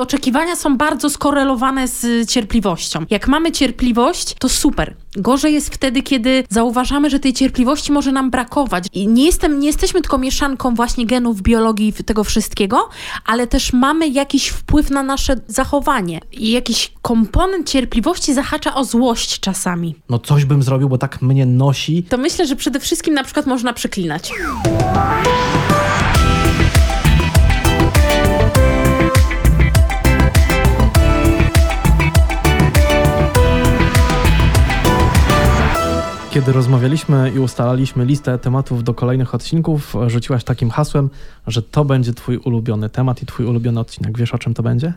Oczekiwania są bardzo skorelowane z cierpliwością. Jak mamy cierpliwość, to super. Gorzej jest wtedy, kiedy zauważamy, że tej cierpliwości może nam brakować. I nie, jestem, nie jesteśmy tylko mieszanką właśnie genów, biologii tego wszystkiego, ale też mamy jakiś wpływ na nasze zachowanie. I jakiś komponent cierpliwości zahacza o złość czasami. No coś bym zrobił, bo tak mnie nosi. To myślę, że przede wszystkim na przykład można przeklinać. Kiedy rozmawialiśmy i ustalaliśmy listę tematów do kolejnych odcinków, rzuciłaś takim hasłem, że to będzie twój ulubiony temat i twój ulubiony odcinek. Wiesz o czym to będzie?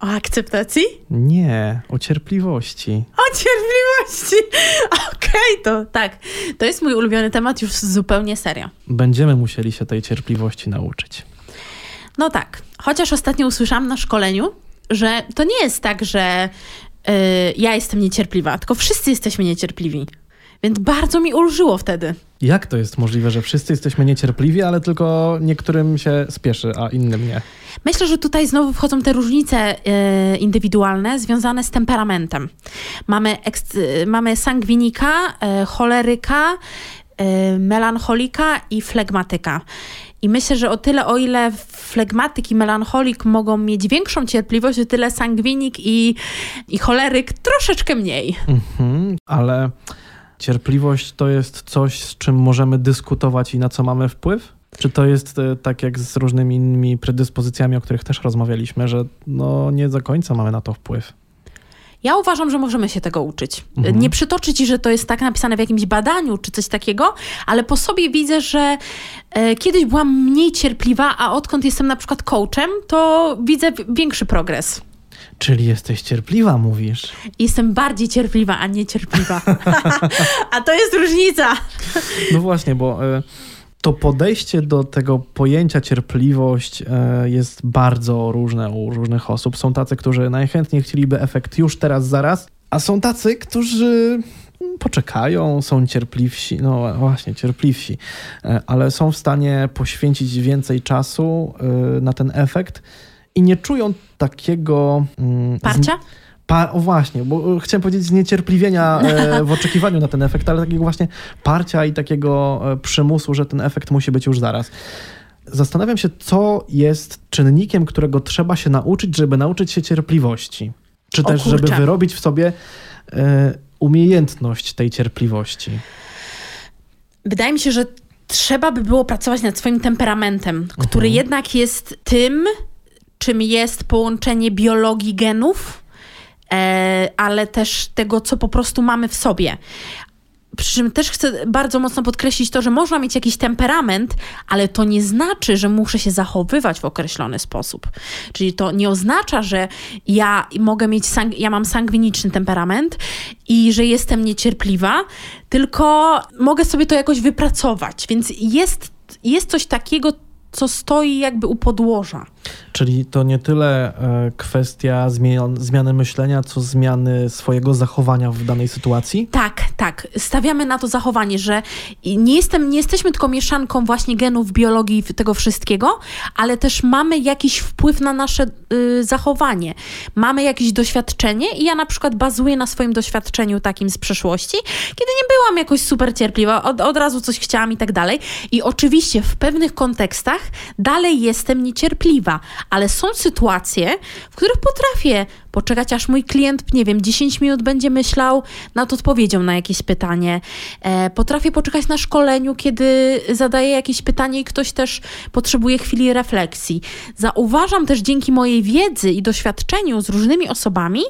O akceptacji? Nie, o cierpliwości. O cierpliwości! Okej, okay, to tak. To jest mój ulubiony temat już zupełnie serio. Będziemy musieli się tej cierpliwości nauczyć. No tak. Chociaż ostatnio usłyszałam na szkoleniu, że to nie jest tak, że yy, ja jestem niecierpliwa, tylko wszyscy jesteśmy niecierpliwi. Więc bardzo mi ulżyło wtedy. Jak to jest możliwe, że wszyscy jesteśmy niecierpliwi, ale tylko niektórym się spieszy, a innym nie? Myślę, że tutaj znowu wchodzą te różnice e, indywidualne związane z temperamentem. Mamy, mamy sangwinika, e, choleryka, e, melancholika i flegmatyka. I myślę, że o tyle, o ile flegmatyk i melancholik mogą mieć większą cierpliwość, o tyle sangwinik i, i choleryk troszeczkę mniej. Mhm, ale Cierpliwość to jest coś, z czym możemy dyskutować i na co mamy wpływ? Czy to jest e, tak jak z różnymi innymi predyspozycjami, o których też rozmawialiśmy, że no nie do końca mamy na to wpływ? Ja uważam, że możemy się tego uczyć. Mhm. Nie przytoczyć, że to jest tak napisane w jakimś badaniu czy coś takiego, ale po sobie widzę, że e, kiedyś byłam mniej cierpliwa, a odkąd jestem na przykład coachem, to widzę większy progres. Czyli jesteś cierpliwa, mówisz? Jestem bardziej cierpliwa, a nie cierpliwa. a to jest różnica. no właśnie, bo y, to podejście do tego pojęcia cierpliwość y, jest bardzo różne u różnych osób. Są tacy, którzy najchętniej chcieliby efekt już teraz, zaraz, a są tacy, którzy poczekają, są cierpliwsi, no właśnie, cierpliwsi, e, ale są w stanie poświęcić więcej czasu na ten efekt i nie czują takiego... Mm, Parcia? Pa, o właśnie, bo e, chciałem powiedzieć zniecierpliwienia e, w oczekiwaniu na ten efekt, ale takiego właśnie parcia i takiego e, przymusu, że ten efekt musi być już zaraz. Zastanawiam się, co jest czynnikiem, którego trzeba się nauczyć, żeby nauczyć się cierpliwości. Czy też, żeby wyrobić w sobie e, umiejętność tej cierpliwości. Wydaje mi się, że trzeba by było pracować nad swoim temperamentem, który mhm. jednak jest tym, czym jest połączenie biologii genów, e, ale też tego, co po prostu mamy w sobie. Przy czym też chcę bardzo mocno podkreślić to, że można mieć jakiś temperament, ale to nie znaczy, że muszę się zachowywać w określony sposób. Czyli to nie oznacza, że ja mogę mieć, ja mam sangwiniczny temperament i że jestem niecierpliwa, tylko mogę sobie to jakoś wypracować. Więc jest, jest coś takiego, co stoi jakby u podłoża. Czyli to nie tyle e, kwestia zmian, zmiany myślenia, co zmiany swojego zachowania w danej sytuacji? Tak, tak. Stawiamy na to zachowanie, że nie, jestem, nie jesteśmy tylko mieszanką właśnie genów, biologii tego wszystkiego, ale też mamy jakiś wpływ na nasze y, zachowanie. Mamy jakieś doświadczenie i ja na przykład bazuję na swoim doświadczeniu takim z przeszłości, kiedy nie byłam jakoś super cierpliwa, od, od razu coś chciałam i tak dalej. I oczywiście w pewnych kontekstach dalej jestem niecierpliwa, ale są sytuacje, w których potrafię poczekać, aż mój klient, nie wiem, 10 minut będzie myślał nad odpowiedzią na jakieś pytanie. E, potrafię poczekać na szkoleniu, kiedy zadaję jakieś pytanie i ktoś też potrzebuje chwili refleksji. Zauważam też dzięki mojej wiedzy i doświadczeniu z różnymi osobami,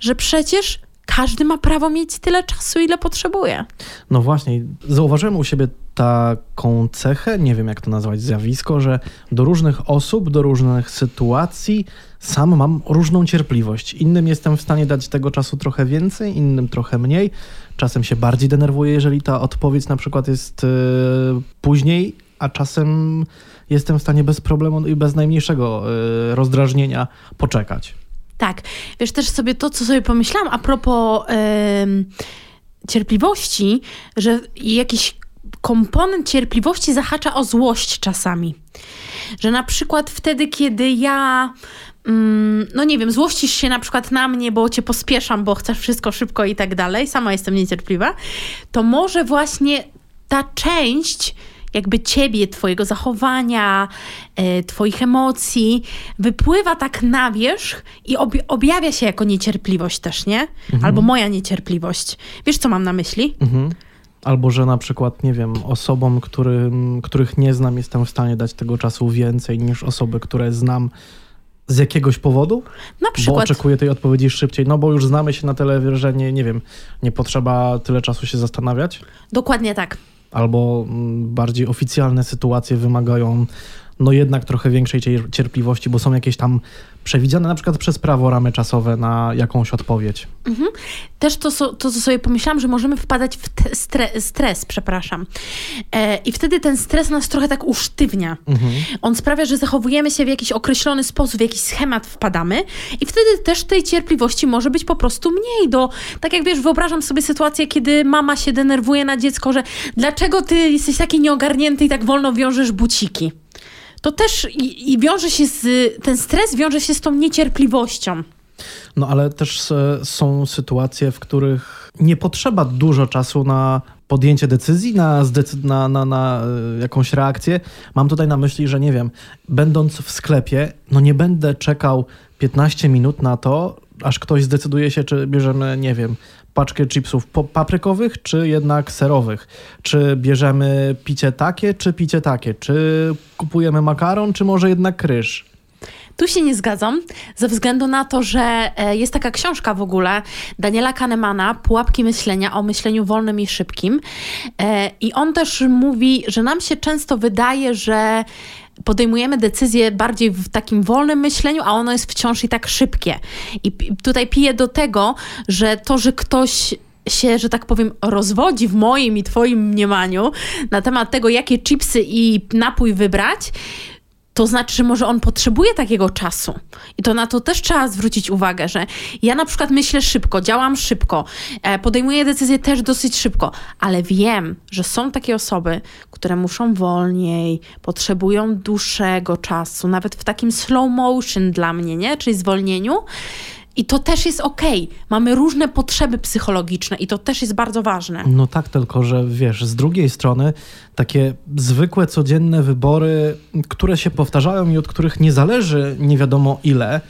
że przecież każdy ma prawo mieć tyle czasu, ile potrzebuje. No właśnie, zauważyłem u siebie taką cechę, nie wiem jak to nazwać, zjawisko, że do różnych osób, do różnych sytuacji sam mam różną cierpliwość. Innym jestem w stanie dać tego czasu trochę więcej, innym trochę mniej. Czasem się bardziej denerwuję, jeżeli ta odpowiedź na przykład jest yy, później, a czasem jestem w stanie bez problemu i bez najmniejszego yy, rozdrażnienia poczekać. Tak. Wiesz, też sobie to, co sobie pomyślałam a propos yy, cierpliwości, że jakiś komponent cierpliwości zahacza o złość czasami. Że na przykład wtedy, kiedy ja mm, no nie wiem, złościsz się na przykład na mnie, bo cię pospieszam, bo chcesz wszystko szybko i tak dalej, sama jestem niecierpliwa, to może właśnie ta część jakby ciebie, twojego zachowania, e, twoich emocji wypływa tak na wierzch i ob objawia się jako niecierpliwość też, nie? Mhm. Albo moja niecierpliwość. Wiesz, co mam na myśli? Mhm. Albo że na przykład, nie wiem, osobom, którym, których nie znam, jestem w stanie dać tego czasu więcej niż osoby, które znam z jakiegoś powodu, Na bo przykład. oczekuję tej odpowiedzi szybciej, no bo już znamy się na tyle, że nie, nie wiem, nie potrzeba tyle czasu się zastanawiać, Dokładnie tak. albo mm, bardziej oficjalne sytuacje wymagają no jednak trochę większej cier- cierpliwości, bo są jakieś tam przewidziane na przykład przez prawo ramy czasowe na jakąś odpowiedź. Też to, so- to, co sobie pomyślałam, że możemy wpadać w stre- stres, przepraszam. E, I wtedy ten stres nas trochę tak usztywnia. On sprawia, że zachowujemy się w jakiś określony sposób, w jakiś schemat wpadamy i wtedy też tej cierpliwości może być po prostu mniej. Do, tak jak wiesz, wyobrażam sobie sytuację, kiedy mama się denerwuje na dziecko, że dlaczego ty jesteś taki nieogarnięty i tak wolno wiążesz buciki. To też i, i wiąże się z, ten stres wiąże się z tą niecierpliwością. No ale też e, są sytuacje, w których nie potrzeba dużo czasu na podjęcie decyzji, na, na, na, na e, jakąś reakcję. Mam tutaj na myśli, że nie wiem, będąc w sklepie, no nie będę czekał 15 minut na to, aż ktoś zdecyduje się, czy bierzemy, nie wiem, paczkę chipsów paprykowych, czy jednak serowych. Czy bierzemy picie takie, czy picie takie. Czy kupujemy makaron, czy może jednak kryż. Tu się nie zgadzam, ze względu na to, że e, jest taka książka w ogóle Daniela Kahnemana, Pułapki myślenia o myśleniu wolnym i szybkim. E, I on też mówi, że nam się często wydaje, że podejmujemy decyzje bardziej w takim wolnym myśleniu, a ono jest wciąż i tak szybkie. I tutaj piję do tego, że to, że ktoś się, że tak powiem, rozwodzi w moim i twoim mniemaniu na temat tego, jakie chipsy i napój wybrać, to znaczy, że może on potrzebuje takiego czasu. I to na to też trzeba zwrócić uwagę, że ja na przykład myślę szybko, działam szybko, e, podejmuję decyzje też dosyć szybko, ale wiem, że są takie osoby, które muszą wolniej, potrzebują dłuższego czasu, nawet w takim slow motion dla mnie, nie? Czyli zwolnieniu. I to też jest okej. Mamy różne potrzeby psychologiczne i to też jest bardzo ważne. No tak, tylko że wiesz, z drugiej strony takie zwykłe, codzienne wybory, które się powtarzają i od których nie zależy nie wiadomo ile,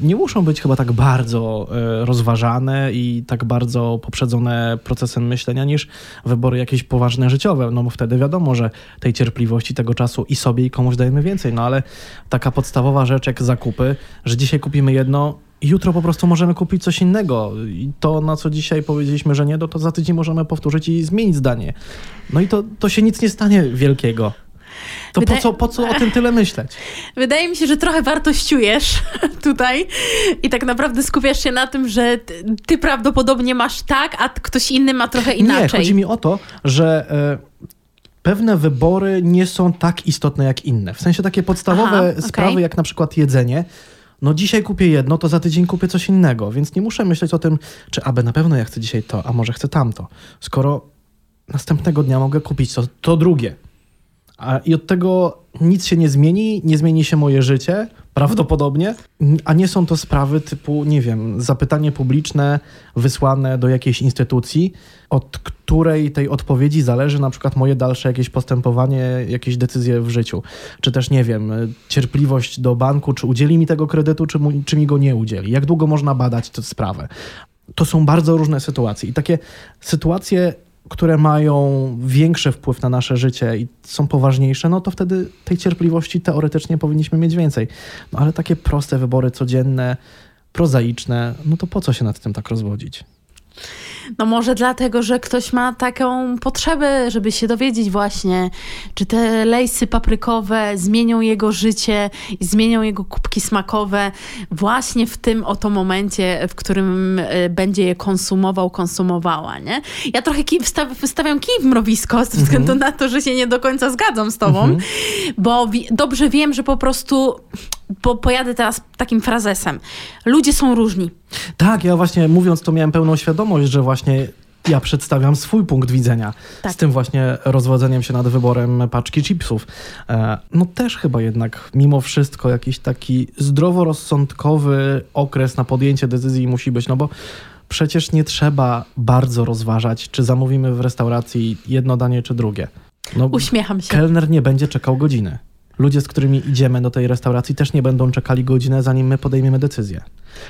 nie muszą być chyba tak bardzo y, rozważane i tak bardzo poprzedzone procesem myślenia niż wybory jakieś poważne życiowe, no bo wtedy wiadomo, że tej cierpliwości, tego czasu i sobie i komuś dajemy więcej, no ale taka podstawowa rzecz jak zakupy, że dzisiaj kupimy jedno, jutro po prostu możemy kupić coś innego. I to, na co dzisiaj powiedzieliśmy, że nie, no to za tydzień możemy powtórzyć i zmienić zdanie. No i to, to się nic nie stanie wielkiego. To Wydaje- po, co, po co o tym tyle myśleć? Wydaje mi się, że trochę wartościujesz tutaj i tak naprawdę skupiasz się na tym, że ty, ty prawdopodobnie masz tak, a ktoś inny ma trochę inaczej. Nie, chodzi mi o to, że e, pewne wybory nie są tak istotne jak inne. W sensie takie podstawowe Aha, okej. sprawy, jak na przykład jedzenie. No dzisiaj kupię jedno, to za tydzień kupię coś innego, więc nie muszę myśleć o tym, czy aby na pewno ja chcę dzisiaj to, a może chcę tamto. Skoro następnego dnia mogę kupić to, to drugie. A, I od tego nic się nie zmieni, nie zmieni się moje życie, prawdopodobnie, a nie są to sprawy typu, nie wiem, zapytanie publiczne wysłane do jakiejś instytucji, od której tej odpowiedzi zależy na przykład moje dalsze jakieś postępowanie, jakieś decyzje w życiu. Czy też, nie wiem, cierpliwość do banku, czy udzieli mi tego kredytu, czy, mu, czy mi go nie udzieli. Jak długo można badać tę sprawę. To są bardzo różne sytuacje i takie sytuacje które mają większy wpływ na nasze życie i są poważniejsze, no to wtedy tej cierpliwości teoretycznie powinniśmy mieć więcej. No ale takie proste wybory codzienne, prozaiczne, no to po co się nad tym tak rozwodzić? No może dlatego, że ktoś ma taką potrzebę, żeby się dowiedzieć właśnie, czy te lejsy paprykowe zmienią jego życie i zmienią jego kubki smakowe właśnie w tym oto momencie, w którym y, będzie je konsumował, konsumowała, nie? Ja trochę kij, wstaw, wystawiam kij w mrowisko ze względu na to, że się nie do końca zgadzam z tobą, bo wi- dobrze wiem, że po prostu bo pojadę teraz takim frazesem. Ludzie są różni. Tak, ja właśnie mówiąc to miałem pełną świadomość, że właśnie ja przedstawiam swój punkt widzenia Tak. z tym właśnie rozwodzeniem się nad wyborem paczki chipsów. E, No też chyba jednak mimo wszystko jakiś taki zdroworozsądkowy okres na podjęcie decyzji musi być, no bo przecież nie trzeba bardzo rozważać, czy zamówimy w restauracji jedno danie, czy drugie. No, Uśmiecham się. kelner nie będzie czekał godziny. Ludzie, z którymi idziemy do tej restauracji, też nie będą czekali godzinę, zanim my podejmiemy decyzję.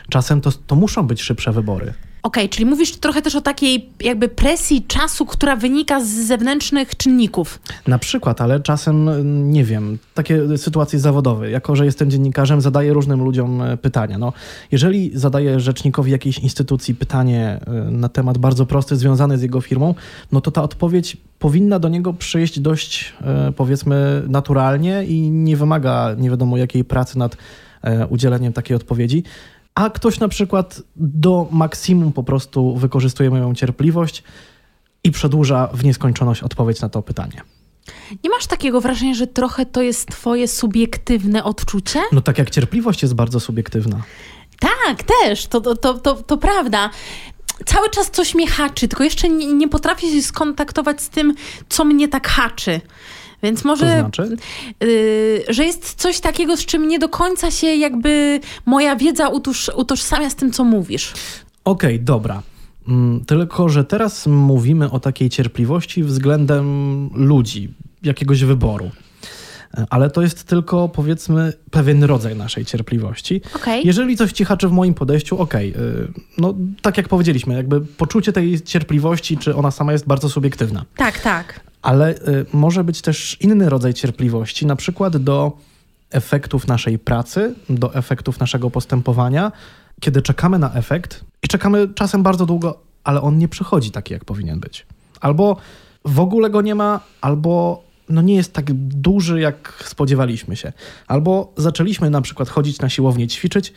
Czasem to, to muszą być szybsze wybory. Okej, czyli mówisz trochę też o takiej jakby presji czasu, która wynika z zewnętrznych czynników. Na przykład, ale czasem, mm, nie wiem, takie sytuacje zawodowe. Jako, że jestem dziennikarzem, zadaję różnym ludziom e, pytania. No, jeżeli zadaję rzecznikowi jakiejś instytucji pytanie e, na temat bardzo prosty, związany z jego firmą, no to ta odpowiedź powinna do niego przyjść dość, e, powiedzmy, naturalnie i nie wymaga nie wiadomo jakiej pracy nad udzieleniem takiej odpowiedzi. A ktoś na przykład do maksimum po prostu wykorzystuje moją cierpliwość i przedłuża w nieskończoność odpowiedź na to pytanie. Nie masz takiego wrażenia, że trochę to jest twoje subiektywne odczucie? No tak jak cierpliwość jest bardzo subiektywna. Tak, też, to, to, to, to, prawda. Cały czas coś mnie haczy, tylko jeszcze nie, nie potrafię się skontaktować z tym, co mnie tak haczy. Więc To może, znaczy? y, że jest coś takiego, z czym nie do końca się jakby moja wiedza utoż, utożsamia z tym, co mówisz. Okej, dobra. Mm, Tylko, że teraz mówimy o takiej cierpliwości względem ludzi, jakiegoś wyboru. E, Ale to jest tylko, powiedzmy, pewien rodzaj naszej cierpliwości. Okej. Jeżeli coś ci haczy w moim podejściu, okej. y, No, tak jak powiedzieliśmy, jakby poczucie tej cierpliwości, czy ona sama jest bardzo subiektywna. Tak, tak. Ale y, może być też inny rodzaj cierpliwości, na przykład do efektów naszej pracy, do efektów naszego postępowania, kiedy czekamy na efekt i czekamy czasem bardzo długo, ale on nie przychodzi taki, jak powinien być. Albo w ogóle go nie ma, albo no nie jest tak duży, jak spodziewaliśmy się. Albo zaczęliśmy na przykład chodzić na siłownię, ćwiczyć,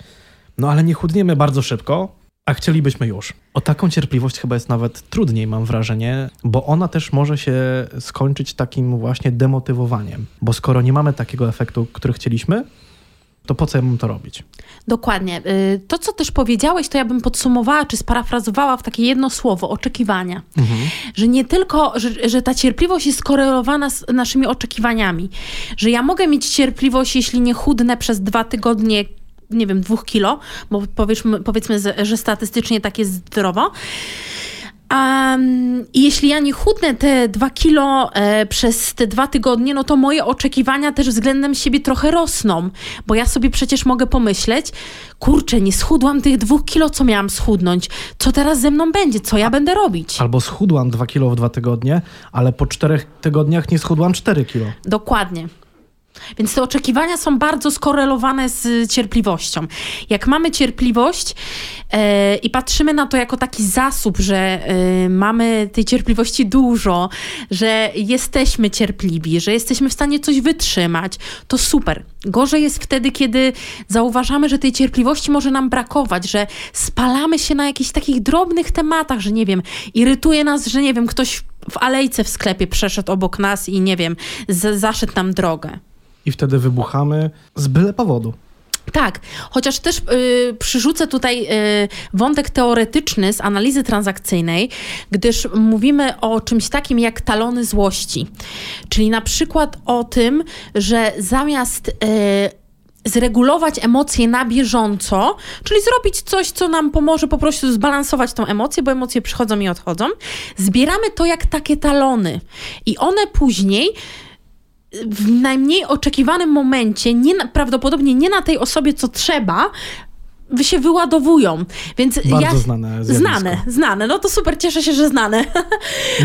no ale nie chudniemy bardzo szybko, a chcielibyśmy już. O taką cierpliwość chyba jest nawet trudniej, mam wrażenie, bo ona też może się skończyć takim właśnie demotywowaniem. Bo skoro nie mamy takiego efektu, który chcieliśmy, to po co ja mam to robić? Dokładnie. Y, To, co też powiedziałeś, to ja bym podsumowała, czy sparafrazowała w takie jedno słowo oczekiwania. Że nie tylko, że, że ta cierpliwość jest skorelowana z naszymi oczekiwaniami. Że ja mogę mieć cierpliwość, jeśli nie chudnę przez dwa tygodnie nie wiem, dwóch kilo, bo powiedzmy, powiedzmy że statystycznie tak jest zdrowo. A jeśli ja nie chudnę te dwa kilo e, przez te dwa tygodnie, no to moje oczekiwania też względem siebie trochę rosną, bo ja sobie przecież mogę pomyśleć, kurczę, nie schudłam tych dwóch kilo, co miałam schudnąć. Co teraz ze mną będzie? Co ja będę robić? Albo schudłam 2 kilo w dwa tygodnie, ale po czterech tygodniach nie schudłam 4 kilo. Dokładnie. Więc te oczekiwania są bardzo skorelowane z cierpliwością. Jak mamy cierpliwość e, i patrzymy na to jako taki zasób, że e, mamy tej cierpliwości dużo, że jesteśmy cierpliwi, że jesteśmy w stanie coś wytrzymać, to super. Gorzej jest wtedy, kiedy zauważamy, że tej cierpliwości może nam brakować, że spalamy się na jakichś takich drobnych tematach, że nie wiem, irytuje nas, że nie wiem, ktoś w alejce w sklepie przeszedł obok nas i nie wiem, zaszedł nam drogę. I wtedy wybuchamy z byle powodu. Tak, chociaż też y, przyrzucę tutaj y, wątek teoretyczny z analizy transakcyjnej, gdyż mówimy o czymś takim jak talony złości. Czyli na przykład o tym, że zamiast y, zregulować emocje na bieżąco, czyli zrobić coś, co nam pomoże po prostu zbalansować tą emocję, bo emocje przychodzą i odchodzą, zbieramy to jak takie talony. I one później w najmniej oczekiwanym momencie, nie prawdopodobnie nie na tej osobie, co trzeba, się wyładowują. Więc Bardzo ja, znane zjawisko. Znane, znane. No to super, cieszę się, że znane.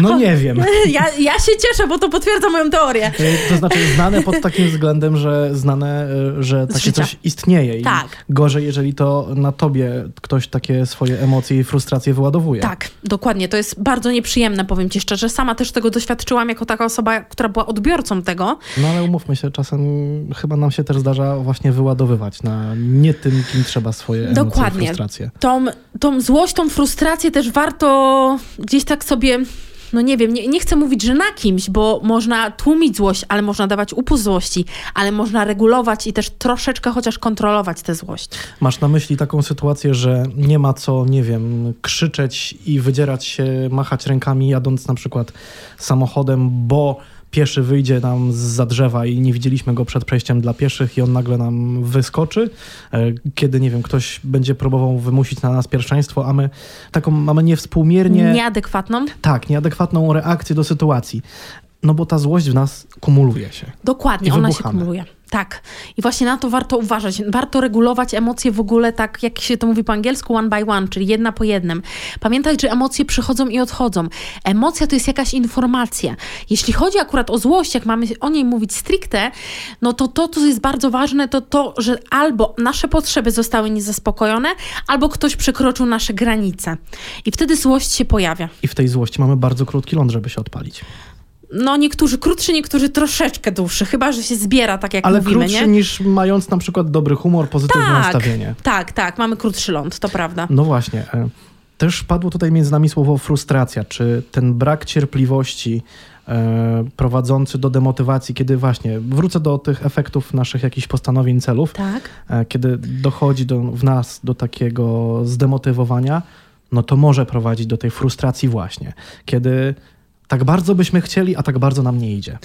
No nie wiem. Ja, ja się cieszę, bo to potwierdza moją teorię. E, To znaczy znane pod takim względem, że znane, e, że takie coś istnieje. I Tak. gorzej, jeżeli to na tobie ktoś takie swoje emocje i frustracje wyładowuje. Tak, dokładnie. To jest bardzo nieprzyjemne, powiem ci szczerze. Sama też tego doświadczyłam jako taka osoba, która była odbiorcą tego. No ale umówmy się, czasem chyba nam się też zdarza właśnie wyładowywać na nie tym, kim trzeba swoje emocje Dokładnie. frustracje. Tą, tą złość, tą frustrację też warto gdzieś tak sobie no nie wiem, nie, nie chcę mówić, że na kimś, bo można tłumić złość, ale można dawać upust złości, ale można regulować i też troszeczkę chociaż kontrolować tę złość. Masz na myśli taką sytuację, że nie ma co, nie wiem, krzyczeć i wydzierać się, machać rękami jadąc na przykład samochodem, bo pieszy wyjdzie nam za drzewa i nie widzieliśmy go przed przejściem dla pieszych i on nagle nam wyskoczy, e, kiedy, nie wiem, ktoś będzie próbował wymusić na nas pierwszeństwo, a my taką mamy niewspółmiernie... Nieadekwatną? Tak, nieadekwatną reakcję do sytuacji. No bo ta złość w nas kumuluje się. Dokładnie, ona się kumuluje. Tak. I właśnie na to warto uważać. Warto regulować emocje w ogóle tak, jak się to mówi po angielsku, one by one, czyli jedna po jednym. Pamiętać, że emocje przychodzą i odchodzą. Emocja to jest jakaś informacja. Jeśli chodzi akurat o złość, jak mamy o niej mówić stricte, no to to, co jest bardzo ważne, to to, że albo nasze potrzeby zostały niezaspokojone, albo ktoś przekroczył nasze granice. I wtedy złość się pojawia. I w tej złości mamy bardzo krótki ląd, żeby się odpalić no niektórzy krótszy, niektórzy troszeczkę dłuższy, chyba że się zbiera, tak jak Ale mówimy, krótszy nie? niż mając na przykład dobry humor, pozytywne tak, nastawienie. Tak, tak, mamy krótszy ląd, to prawda. No właśnie. E, też padło tutaj między nami słowo frustracja. Czy ten brak cierpliwości e, prowadzący do demotywacji, kiedy właśnie wrócę do tych efektów naszych jakichś postanowień, celów, tak. e, kiedy dochodzi do, w nas do takiego zdemotywowania, no to może prowadzić do tej frustracji właśnie. Kiedy tak bardzo byśmy chcieli, a tak bardzo nam nie idzie.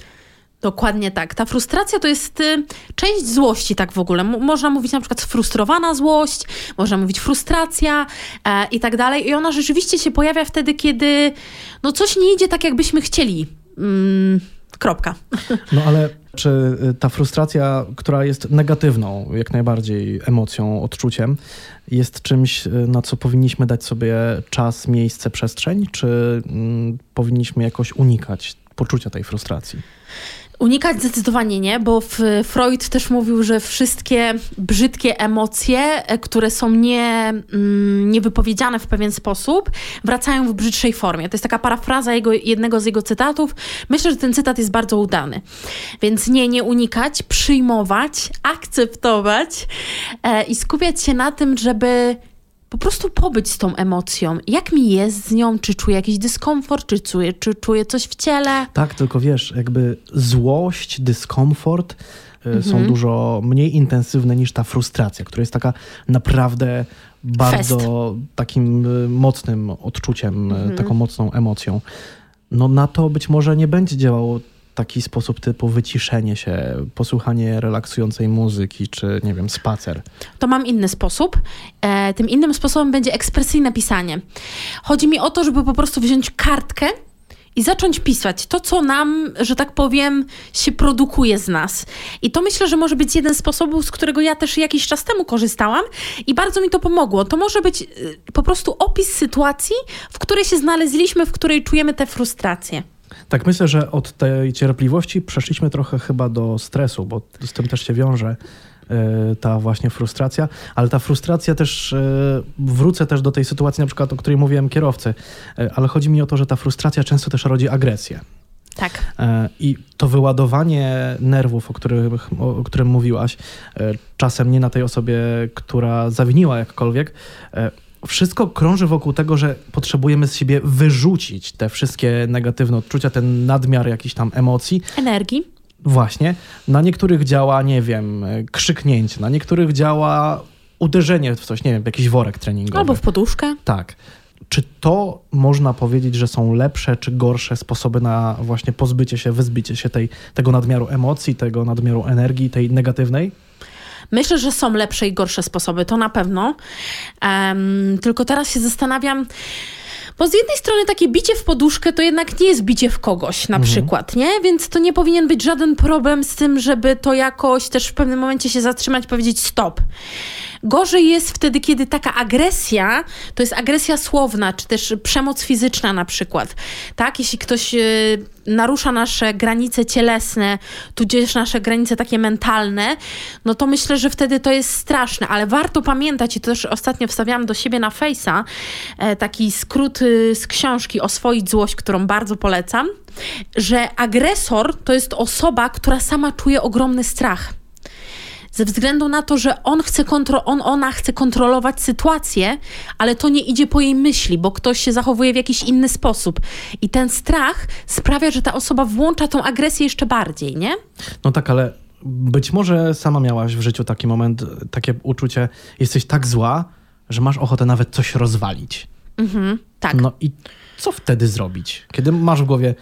Dokładnie tak. Ta frustracja to jest y, część złości, tak w ogóle. M można mówić na przykład sfrustrowana złość, można mówić frustracja e, i tak dalej. I ona rzeczywiście się pojawia wtedy, kiedy no coś nie idzie tak, jakbyśmy chcieli. Mm, kropka. No ale czy y, ta frustracja, która jest negatywną, jak najbardziej emocją, odczuciem, jest czymś, y, na co powinniśmy dać sobie czas, miejsce, przestrzeń, czy mm, powinniśmy jakoś unikać poczucia tej frustracji? Unikać zdecydowanie nie, bo Freud też mówił, że wszystkie brzydkie emocje, e, które są nie, mm, niewypowiedziane w pewien sposób, wracają w brzydszej formie. To jest taka parafraza jego, jednego z jego cytatów. Myślę, że ten cytat jest bardzo udany. Więc nie, nie unikać, przyjmować, akceptować e, i skupiać się na tym, żeby po prostu pobyć z tą emocją. Jak mi jest z nią? Czy czuję jakiś dyskomfort? Czy czuję, czy czuję coś w ciele? Tak, tylko wiesz, jakby złość, dyskomfort y, są mhm. dużo mniej intensywne niż ta frustracja, która jest taka naprawdę bardzo Fest. takim y, mocnym odczuciem, y, mhm. taką mocną emocją. No na to być może nie będzie działało taki sposób typu wyciszenie się, posłuchanie relaksującej muzyki, czy nie wiem, spacer? To mam inny sposób. E, tym innym sposobem będzie ekspresyjne pisanie. Chodzi mi o to, żeby po prostu wziąć kartkę i zacząć pisać to, co nam, że tak powiem, się produkuje z nas. I to myślę, że może być jeden z sposobów, z którego ja też jakiś czas temu korzystałam i bardzo mi to pomogło. To może być y, po prostu opis sytuacji, w której się znaleźliśmy, w której czujemy te frustracje. Tak, myślę, że od tej cierpliwości przeszliśmy trochę chyba do stresu, bo z tym też się wiąże e, ta właśnie frustracja, ale ta frustracja też, e, wrócę też do tej sytuacji na przykład, o której mówiłem kierowcy, e, ale chodzi mi o to, że ta frustracja często też rodzi agresję. Tak. I to wyładowanie nerwów, o, których, o którym mówiłaś, czasem nie na tej osobie, która zawiniła jakkolwiek, wszystko krąży wokół tego, że potrzebujemy z siebie wyrzucić te wszystkie negatywne odczucia, ten nadmiar jakichś tam emocji. Energii. Właśnie. Na niektórych działa, nie wiem, krzyknięcie, na niektórych działa uderzenie w coś, nie wiem, jakiś worek treningowy. Albo w poduszkę. Tak. Czy to można powiedzieć, że są lepsze czy gorsze sposoby na właśnie pozbycie się, wyzbycie się tej, tego nadmiaru emocji, tego nadmiaru energii, tej negatywnej? Myślę, że są lepsze i gorsze sposoby, to na pewno. Um, tylko teraz się zastanawiam. Bo z jednej strony takie bicie w poduszkę to jednak nie jest bicie w kogoś na mhm. przykład, nie? Więc to nie powinien być żaden problem z tym, żeby to jakoś też w pewnym momencie się zatrzymać, powiedzieć stop. Gorzej jest wtedy, kiedy taka agresja, to jest agresja słowna, czy też przemoc fizyczna na przykład, tak? Jeśli ktoś y, narusza nasze granice cielesne, tudzież nasze granice takie mentalne, no to myślę, że wtedy to jest straszne, ale warto pamiętać, i to też ostatnio wstawiałam do siebie na Face'a, e, taki skrót y, z książki Oswoić złość, którą bardzo polecam, że agresor to jest osoba, która sama czuje ogromny strach ze względu na to, że on chce kontro- on, ona chce kontrolować sytuację, ale to nie idzie po jej myśli, bo ktoś się zachowuje w jakiś inny sposób. I ten strach sprawia, że ta osoba włącza tą agresję jeszcze bardziej, nie? No tak, ale być może sama miałaś w życiu taki moment, takie uczucie, jesteś tak zła, że masz ochotę nawet coś rozwalić. Mhm, tak. No i co wtedy zrobić? Kiedy masz w głowie,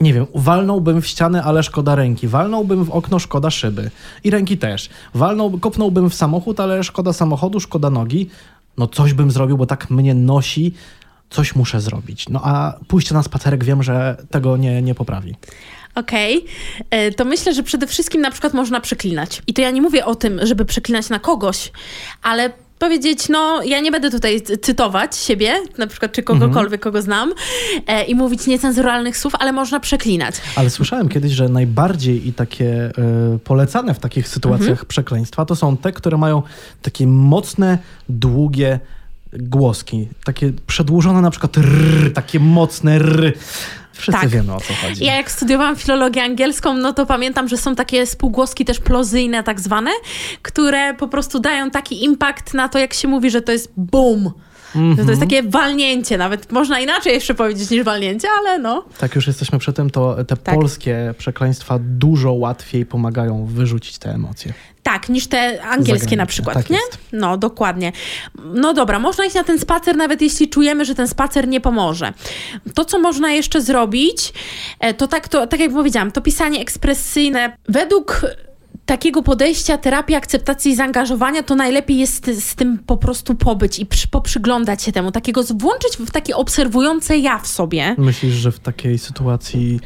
nie wiem, walnąłbym w ścianę, ale szkoda ręki, walnąłbym w okno, szkoda szyby i ręki też, walnął, kopnąłbym w samochód, ale szkoda samochodu, szkoda nogi, no coś bym zrobił, bo tak mnie nosi, coś muszę zrobić. No a pójście na spacerek wiem, że tego nie, nie poprawi. Okej, okay. to myślę, że przede wszystkim na przykład można przeklinać. I to ja nie mówię o tym, żeby przeklinać na kogoś, ale powiedzieć, no ja nie będę tutaj cytować siebie, na przykład czy kogokolwiek, kogo znam e, i mówić niecenzuralnych słów, ale można przeklinać. Ale słyszałem kiedyś, że najbardziej i takie e, polecane w takich sytuacjach mhm. przekleństwa to są te, które mają takie mocne, długie głoski, takie przedłużone na przykład rrr, takie mocne rrr. Wszyscy tak. wiemy o co chodzi. Ja jak studiowałam filologię angielską, no to pamiętam, że są takie spółgłoski też plozyjne tak zwane, które po prostu dają taki impact na to, jak się mówi, że to jest boom. Mm -hmm. To jest mhm. takie walnięcie, nawet można inaczej jeszcze powiedzieć niż walnięcie, ale no. Tak, już jesteśmy przy tym, to te tak. polskie przekleństwa dużo łatwiej pomagają wyrzucić te emocje. Tak, niż te angielskie na przykład, tak nie? Jest. No, dokładnie. No dobra, można iść na ten spacer, nawet jeśli czujemy, że ten spacer nie pomoże. To, co można jeszcze zrobić, e, to tak, to, tak jak powiedziałam, to pisanie ekspresyjne. Według takiego podejścia terapii akceptacji i zaangażowania, to najlepiej jest z tym po prostu pobyć i przy, poprzyglądać się temu, takiego włączyć w takie obserwujące ja w sobie. Myślisz, że w takiej sytuacji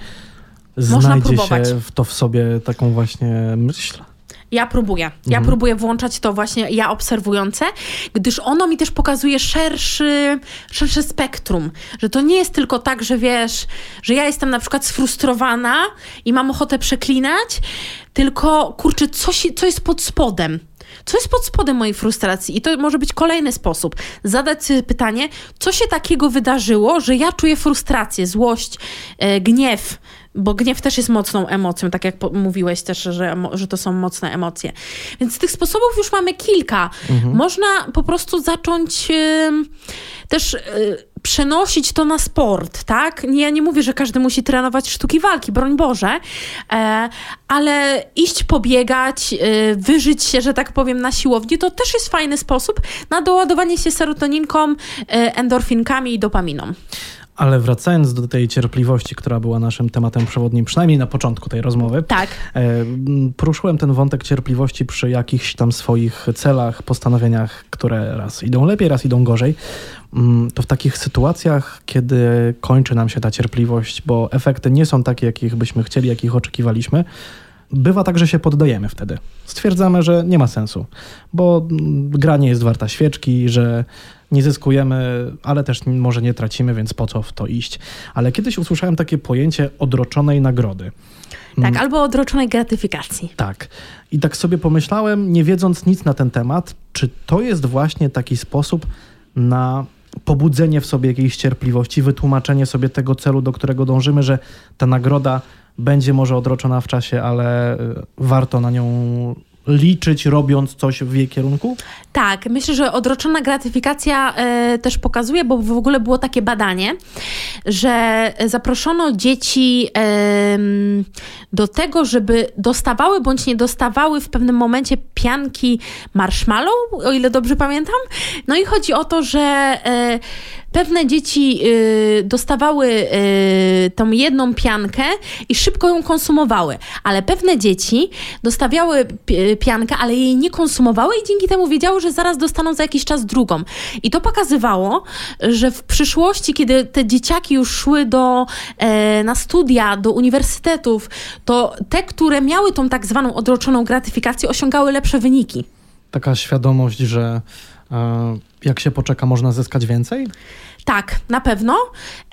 Można znajdzie próbować. się w to w sobie taką właśnie myśl? Ja próbuję. Ja mhm. próbuję włączać to właśnie ja obserwujące, gdyż ono mi też pokazuje szerszy, szersze spektrum. Że to nie jest tylko tak, że wiesz, że ja jestem na przykład sfrustrowana i mam ochotę przeklinać, tylko kurczę, co, się, co jest pod spodem. Co jest pod spodem mojej frustracji? I to może być kolejny sposób. Zadać sobie pytanie, co się takiego wydarzyło, że ja czuję frustrację, złość, e, gniew, bo gniew też jest mocną emocją, tak jak mówiłeś też, że, że to są mocne emocje. Więc tych sposobów już mamy kilka. Mhm. Można po prostu zacząć też. Y, przenosić to na sport, tak? Ja nie mówię, że każdy musi trenować sztuki walki, broń Boże, e, ale iść pobiegać, e, wyżyć się, że tak powiem, na siłowni, to też jest fajny sposób na doładowanie się serotoninką, e, endorfinkami i dopaminą. Ale wracając do tej cierpliwości, która była naszym tematem przewodnim, przynajmniej na początku tej rozmowy. Tak. E, poruszyłem ten wątek cierpliwości przy jakichś tam swoich celach, postanowieniach, które raz idą lepiej, raz idą gorzej. Mm, to w takich sytuacjach, kiedy kończy nam się ta cierpliwość, bo efekty nie są takie, jakich byśmy chcieli, jakich oczekiwaliśmy, bywa tak, że się poddajemy wtedy. Stwierdzamy, że nie ma sensu, bo gra nie jest warta świeczki, że nie zyskujemy, ale też może nie tracimy, więc po co w to iść. Ale kiedyś usłyszałem takie pojęcie odroczonej nagrody. Tak, mm. albo odroczonej gratyfikacji. Tak. I tak sobie pomyślałem, nie wiedząc nic na ten temat, czy to jest właśnie taki sposób na pobudzenie w sobie jakiejś cierpliwości, wytłumaczenie sobie tego celu, do którego dążymy, że ta nagroda będzie może odroczona w czasie, ale y, warto na nią liczyć, robiąc coś w jej kierunku? Tak, myślę, że odroczona gratyfikacja e, też pokazuje, bo w ogóle było takie badanie, że zaproszono dzieci e, do tego, żeby dostawały bądź nie dostawały w pewnym momencie pianki marshmallow, o ile dobrze pamiętam. No i chodzi o to, że e, pewne dzieci y, dostawały y, tą jedną piankę i szybko ją konsumowały, ale pewne dzieci dostawiały piankę, ale jej nie konsumowały i dzięki temu wiedziały, że zaraz dostaną za jakiś czas drugą. I to pokazywało, że w przyszłości, kiedy te dzieciaki już szły do, e, na studia, do uniwersytetów, to te, które miały tą tak zwaną odroczoną gratyfikację, osiągały lepsze wyniki. Taka świadomość, że jak się poczeka, można zyskać więcej? Tak, na pewno.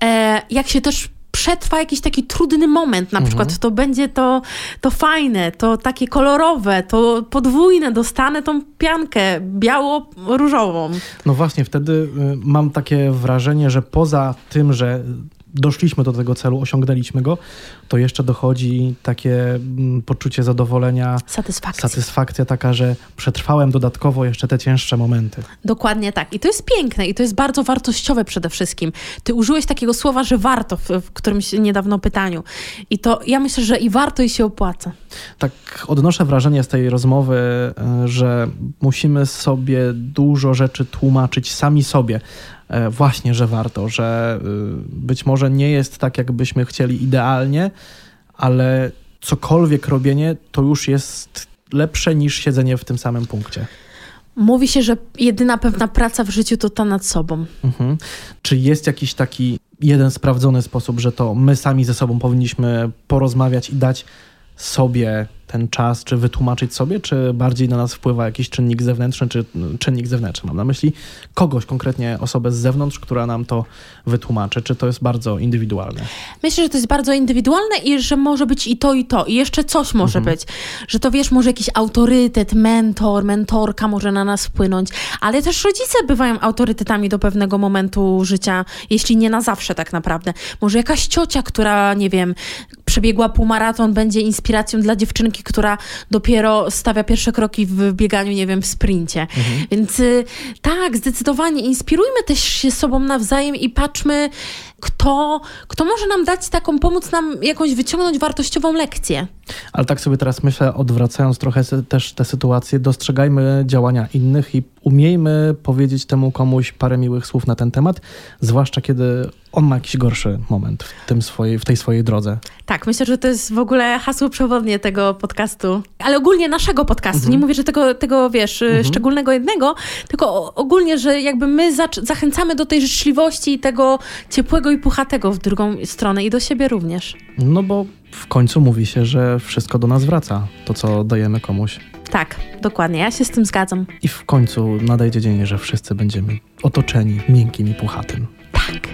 E, jak się też przetrwa jakiś taki trudny moment, na mhm. przykład to będzie to, to fajne, to takie kolorowe, to podwójne, dostanę tą piankę biało-różową. No właśnie, wtedy y, mam takie wrażenie, że poza tym, że doszliśmy do tego celu, osiągnęliśmy go, to jeszcze dochodzi takie mm, poczucie zadowolenia, Satysfakcja. satysfakcja taka, że przetrwałem dodatkowo jeszcze te cięższe momenty. Dokładnie tak. I to jest piękne i to jest bardzo wartościowe przede wszystkim. Ty użyłeś takiego słowa, że warto w, w którymś niedawno pytaniu. I to ja myślę, że i warto i się opłaca. Tak odnoszę wrażenie z tej rozmowy, e, że musimy sobie dużo rzeczy tłumaczyć sami sobie. E, Właśnie, że warto, że y, być może nie jest tak, jakbyśmy chcieli idealnie, ale cokolwiek robienie to już jest lepsze niż siedzenie w tym samym punkcie. Mówi się, że jedyna pewna praca w życiu to ta nad sobą. Mhm. Czy jest jakiś taki jeden sprawdzony sposób, że to my sami ze sobą powinniśmy porozmawiać i dać sobie ten czas, czy wytłumaczyć sobie, czy bardziej na nas wpływa jakiś czynnik zewnętrzny, czy mm, czynnik zewnętrzny? Mam na myśli kogoś, konkretnie osobę z zewnątrz, która nam to wytłumaczy, czy to jest bardzo indywidualne? Myślę, że to jest bardzo indywidualne i że może być i to, i to. I jeszcze coś może być. Że to wiesz, może jakiś autorytet, mentor, mentorka może na nas wpłynąć, ale też rodzice bywają autorytetami do pewnego momentu życia, jeśli nie na zawsze tak naprawdę. Może jakaś ciocia, która, nie wiem, przebiegła półmaraton, będzie inspiracją dla dziewczynki, która dopiero stawia pierwsze kroki w bieganiu, nie wiem, w sprincie. Więc y, tak, zdecydowanie inspirujmy też się sobą nawzajem i patrzmy, kto, kto może nam dać taką, pomóc nam jakąś wyciągnąć wartościową lekcję. Ale tak sobie teraz myślę, odwracając trochę też tę sytuację, dostrzegajmy działania innych i umiejmy powiedzieć temu komuś parę miłych słów na ten temat, zwłaszcza kiedy on ma jakiś gorszy moment w, tym swojej, w tej swojej drodze. Tak, myślę, że to jest w ogóle hasło przewodnie tego podcastu, ale ogólnie naszego podcastu. Nie mówię, że tego, tego wiesz, y, szczególnego jednego, tylko ogólnie, że jakby my zac- zachęcamy do tej życzliwości i tego ciepłego i puchatego w drugą stronę i do siebie również. No bo w końcu mówi się, że wszystko do nas wraca, to co dajemy komuś. Tak, dokładnie, ja się z tym zgadzam. I w końcu nadejdzie dzień, że wszyscy będziemy otoczeni miękkim i puchatym. Tak.